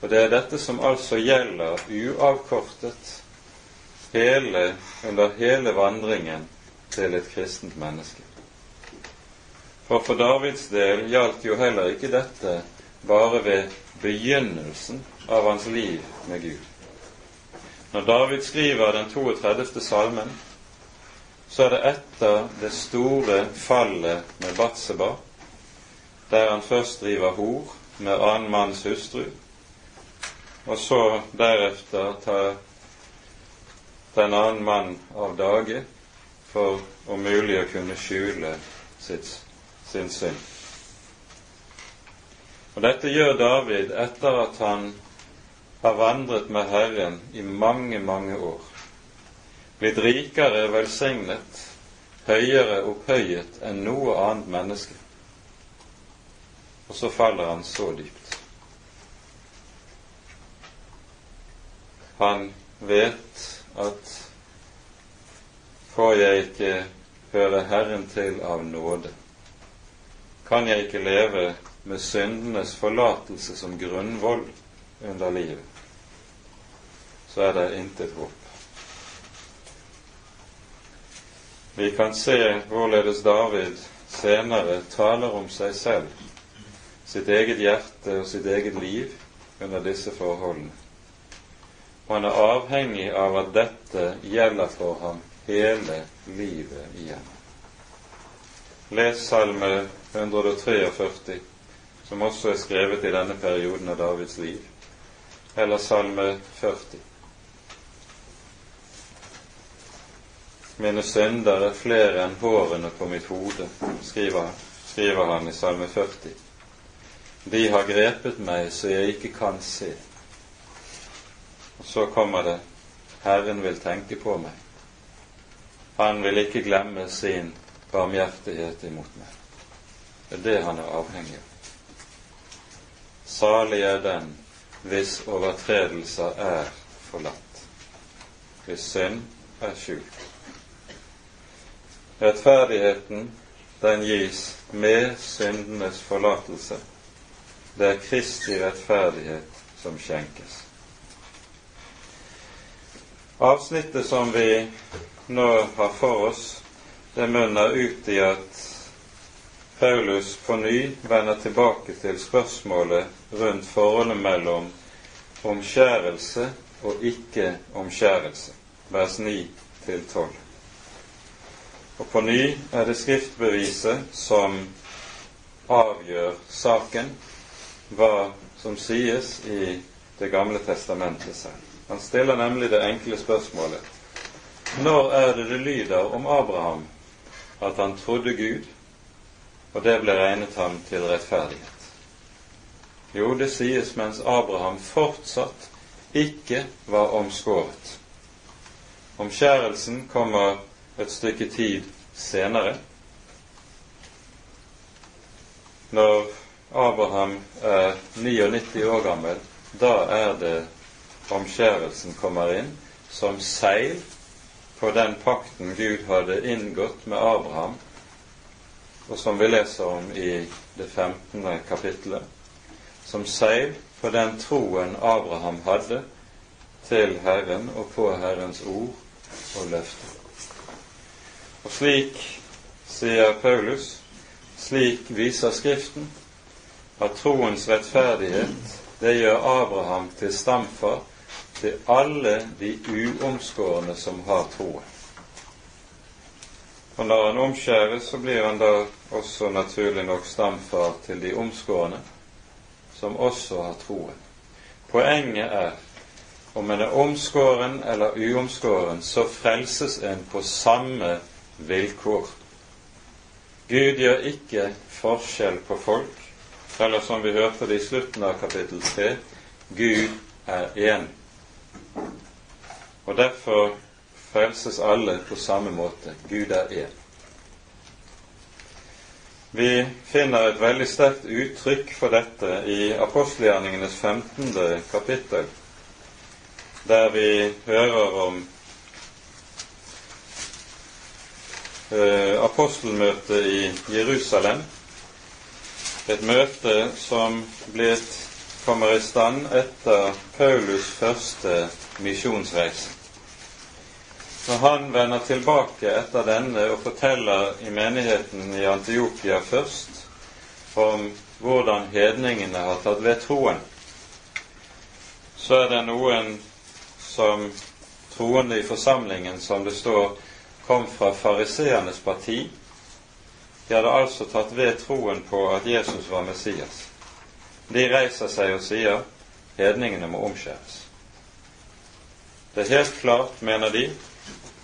Og det er dette som altså gjelder uavkortet hele, under hele vandringen til et kristent menneske. For for Davids del gjaldt jo heller ikke dette bare ved begynnelsen av hans liv med Gud. Når David skriver den 32. salmen, så er det etter det store fallet med Batseba, der han først driver hor med annen manns hustru, og så deretter tar den annen mann av dage for om mulig å kunne skjule sitt, sin synd. Og Dette gjør David etter at han har vandret med Herren i mange, mange år, blitt rikere velsignet, høyere opphøyet enn noe annet menneske. Og så faller han så dypt. Han vet at får jeg ikke høre Herren til av nåde, kan jeg ikke leve med syndenes forlatelse som grunnvoll under livet, så er det intet håp. Vi kan se hvorledes David senere taler om seg selv, sitt eget hjerte og sitt eget liv under disse forholdene. Han er avhengig av at dette gjelder for ham hele livet igjen. Les Salme 143, som også er skrevet i denne perioden av Davids liv, eller Salme 40. Mine synder er flere enn hårene på mitt hode, skriver, skriver han i Salme 40. De har grepet meg så jeg ikke kan se. Og så kommer det Herren vil tenke på meg. Han vil ikke glemme sin barmhjertighet imot meg. Det er det han er avhengig av. Salig er den hvis overtredelser er forlatt. hvis synd er skjult. Rettferdigheten, den gis med syndenes forlatelse. Det er Kristi rettferdighet som skjenkes. Avsnittet som vi nå har for oss, det munner ut i at Paulus på ny vender tilbake til spørsmålet rundt forholdet mellom omskjærelse og ikke-omskjærelse, vers 9 12. Og på ny er det skriftbeviset som avgjør saken, hva som sies i Det gamle testamentet selv. Han stiller nemlig det enkle spørsmålet Når er det det lyder om Abraham at han trodde Gud, og det ble regnet ham til rettferdighet. Jo, det sies mens Abraham fortsatt ikke var omskåret. Omskjærelsen kommer et stykke tid senere. Når Abraham er 99 år gammel, da er det omskjærelsen kommer inn som seil på den pakten Gud hadde inngått med Abraham og som vi leser om i det 15. kapittelet, som seil for den troen Abraham hadde til Herren og på Herrens ord og løfte. Og slik, sier Paulus, slik viser Skriften at troens rettferdighet, det gjør Abraham til stamfar til alle de uomskårne som har troen. Og når han omskjæres, så blir han da også naturlig nok stamfar til de omskårne, som også har troen. Poenget er om en er omskåren eller uomskåren, så frelses en på samme vilkår. Gud gjør ikke forskjell på folk, eller som vi hørte det i slutten av kapittel 3, Gud er én. Og derfor frelses alle på samme måte. Gud er én. Vi finner et veldig sterkt uttrykk for dette i apostelgjerningenes 15. kapittel, der vi hører om eh, apostelmøtet i Jerusalem. Et møte som blitt, kommer i stand etter Paulus' første misjonsreise. Når han vender tilbake etter denne og forteller i menigheten i Antiokia først om hvordan hedningene har tatt ved troen, så er det noen som troende i forsamlingen, som det står, kom fra fariseernes parti. De hadde altså tatt ved troen på at Jesus var Messias. De reiser seg og sier hedningene må omskjæres. Det er helt klart, mener de,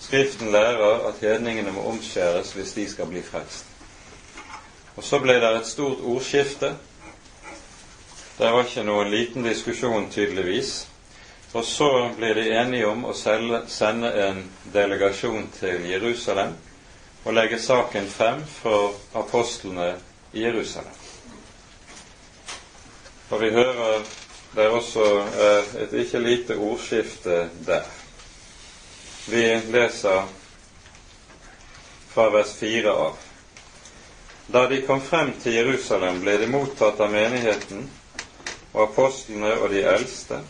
Skriften lærer at hedningene må omskjæres hvis de skal bli frelst. Og så ble det et stort ordskifte. Det var ikke noen liten diskusjon, tydeligvis. Og så ble de enige om å sende en delegasjon til Jerusalem og legge saken frem for apostlene i Jerusalem. Og vi hører det er også et ikke lite ordskifte der. Vi leser fra vers 4 av. Da de kom frem til Jerusalem, ble de mottatt av menigheten og apostlene og de eldste,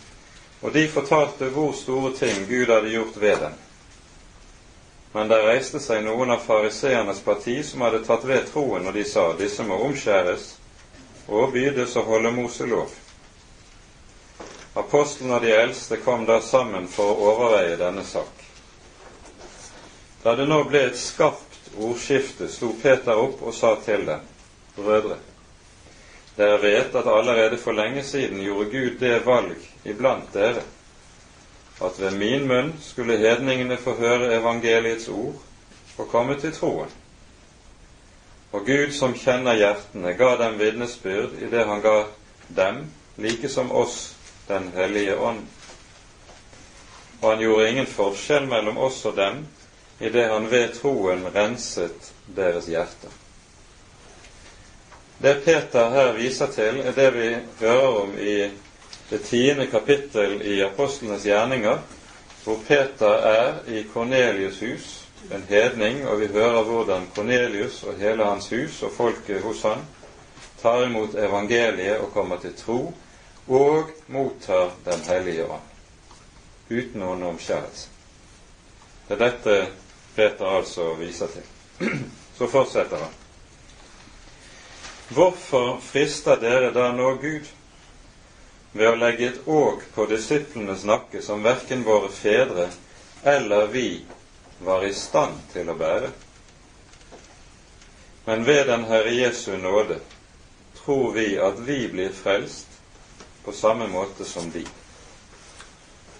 og de fortalte hvor store ting Gud hadde gjort ved dem. Men der reiste seg noen av fariseernes parti som hadde tatt ved troen, og de sa disse må omskjæres og bydes å holde Moselov. Apostlene og de eldste kom da sammen for å overveie denne sak. Da det nå ble et skarpt ordskifte, sto Peter opp og sa til dem, brødre, dere vet at allerede for lenge siden gjorde Gud det valg iblant dere, at ved min munn skulle hedningene få høre evangeliets ord og komme til troen. Og Gud som kjenner hjertene, ga dem vitnesbyrd i det han ga dem, like som oss, Den hellige ånd. Og han gjorde ingen forskjell mellom oss og dem, idet han ved troen renset deres hjerter. Det Peter her viser til, er det vi hører om i det tiende kapittel i apostlenes gjerninger, hvor Peter er i Kornelius' hus, en hedning, og vi hører hvordan Kornelius og hele hans hus og folket hos han tar imot evangeliet og kommer til tro og mottar Den hellige ånd, uten noen omskjærelse. Det er dette Peter altså viser til. Så fortsetter han. Hvorfor frister dere da nå Gud ved å legge et åk på disiplenes nakke som verken våre fedre eller vi var i stand til å bære? Men ved den Herre Jesu nåde tror vi at vi blir frelst på samme måte som de.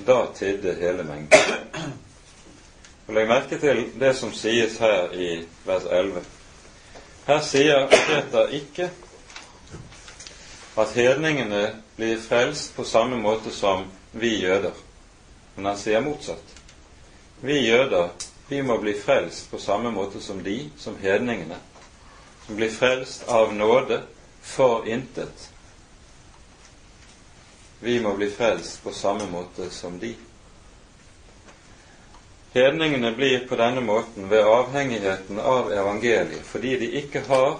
Da tidde hele mengden. Og Legg merke til det som sies her i vers 11. Her sier Peter ikke at hedningene blir frelst på samme måte som vi jøder, men han sier motsatt. Vi jøder vi må bli frelst på samme måte som de, som hedningene, som blir frelst av nåde for intet. Vi må bli frelst på samme måte som de. Hedningene blir på denne måten ved avhengigheten av evangeliet, fordi de ikke har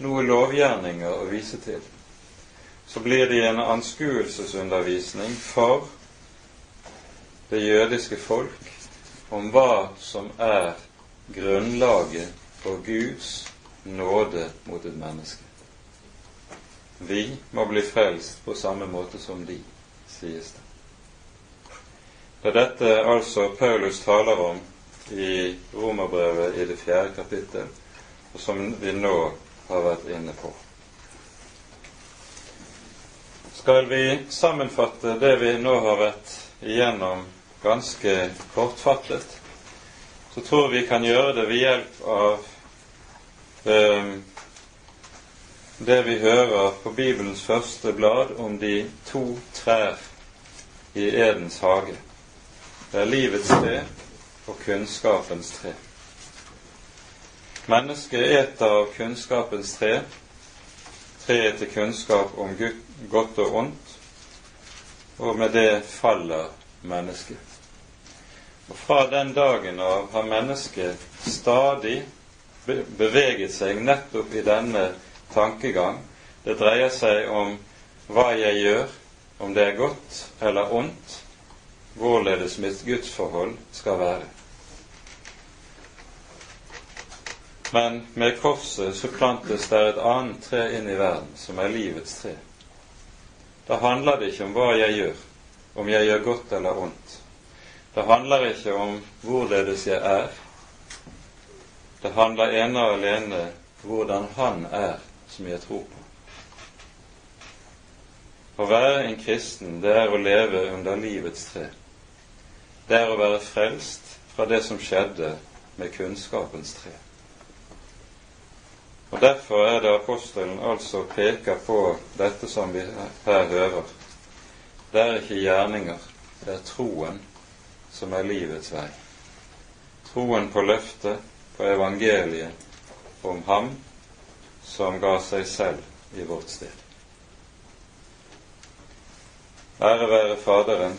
noe lovgjerninger å vise til. Så blir de en anskuelsesundervisning for det jødiske folk om hva som er grunnlaget for Guds nåde mot et menneske. Vi må bli frelst på samme måte som de, sies det. Det er dette altså Paulus taler om i Romerbrevet i det fjerde kapittel, og som vi nå har vært inne på. Skal vi sammenfatte det vi nå har vært igjennom ganske kortfattet, så tror vi kan gjøre det ved hjelp av eh, det vi hører på Bibelens første blad om de to trær i Edens hage. Det er livets tre og kunnskapens tre. Mennesket eter av kunnskapens tre, treet til kunnskap om godt og ondt, og med det faller mennesket. Og Fra den dagen av har mennesket stadig beveget seg nettopp i denne tankegang. Det dreier seg om hva jeg gjør, om det er godt eller ondt, hvorledes mitt gudsforhold skal være. Men med korset så plantes det et annet tre inn i verden, som er livets tre. Da handler det ikke om hva jeg gjør, om jeg gjør godt eller ondt. Det handler ikke om hvorledes jeg er. Det handler ene og alene hvordan Han er som jeg tror på. Å være en kristen, det er å leve under livets tre det er å være frelst fra det som skjedde med kunnskapens tre. Og Derfor er det apostelen altså peker på dette som vi her hører. Det er ikke gjerninger, det er troen som er livets vei. Troen på løftet, på evangeliet, om Ham som ga seg selv i vårt sted. Ære være Faderen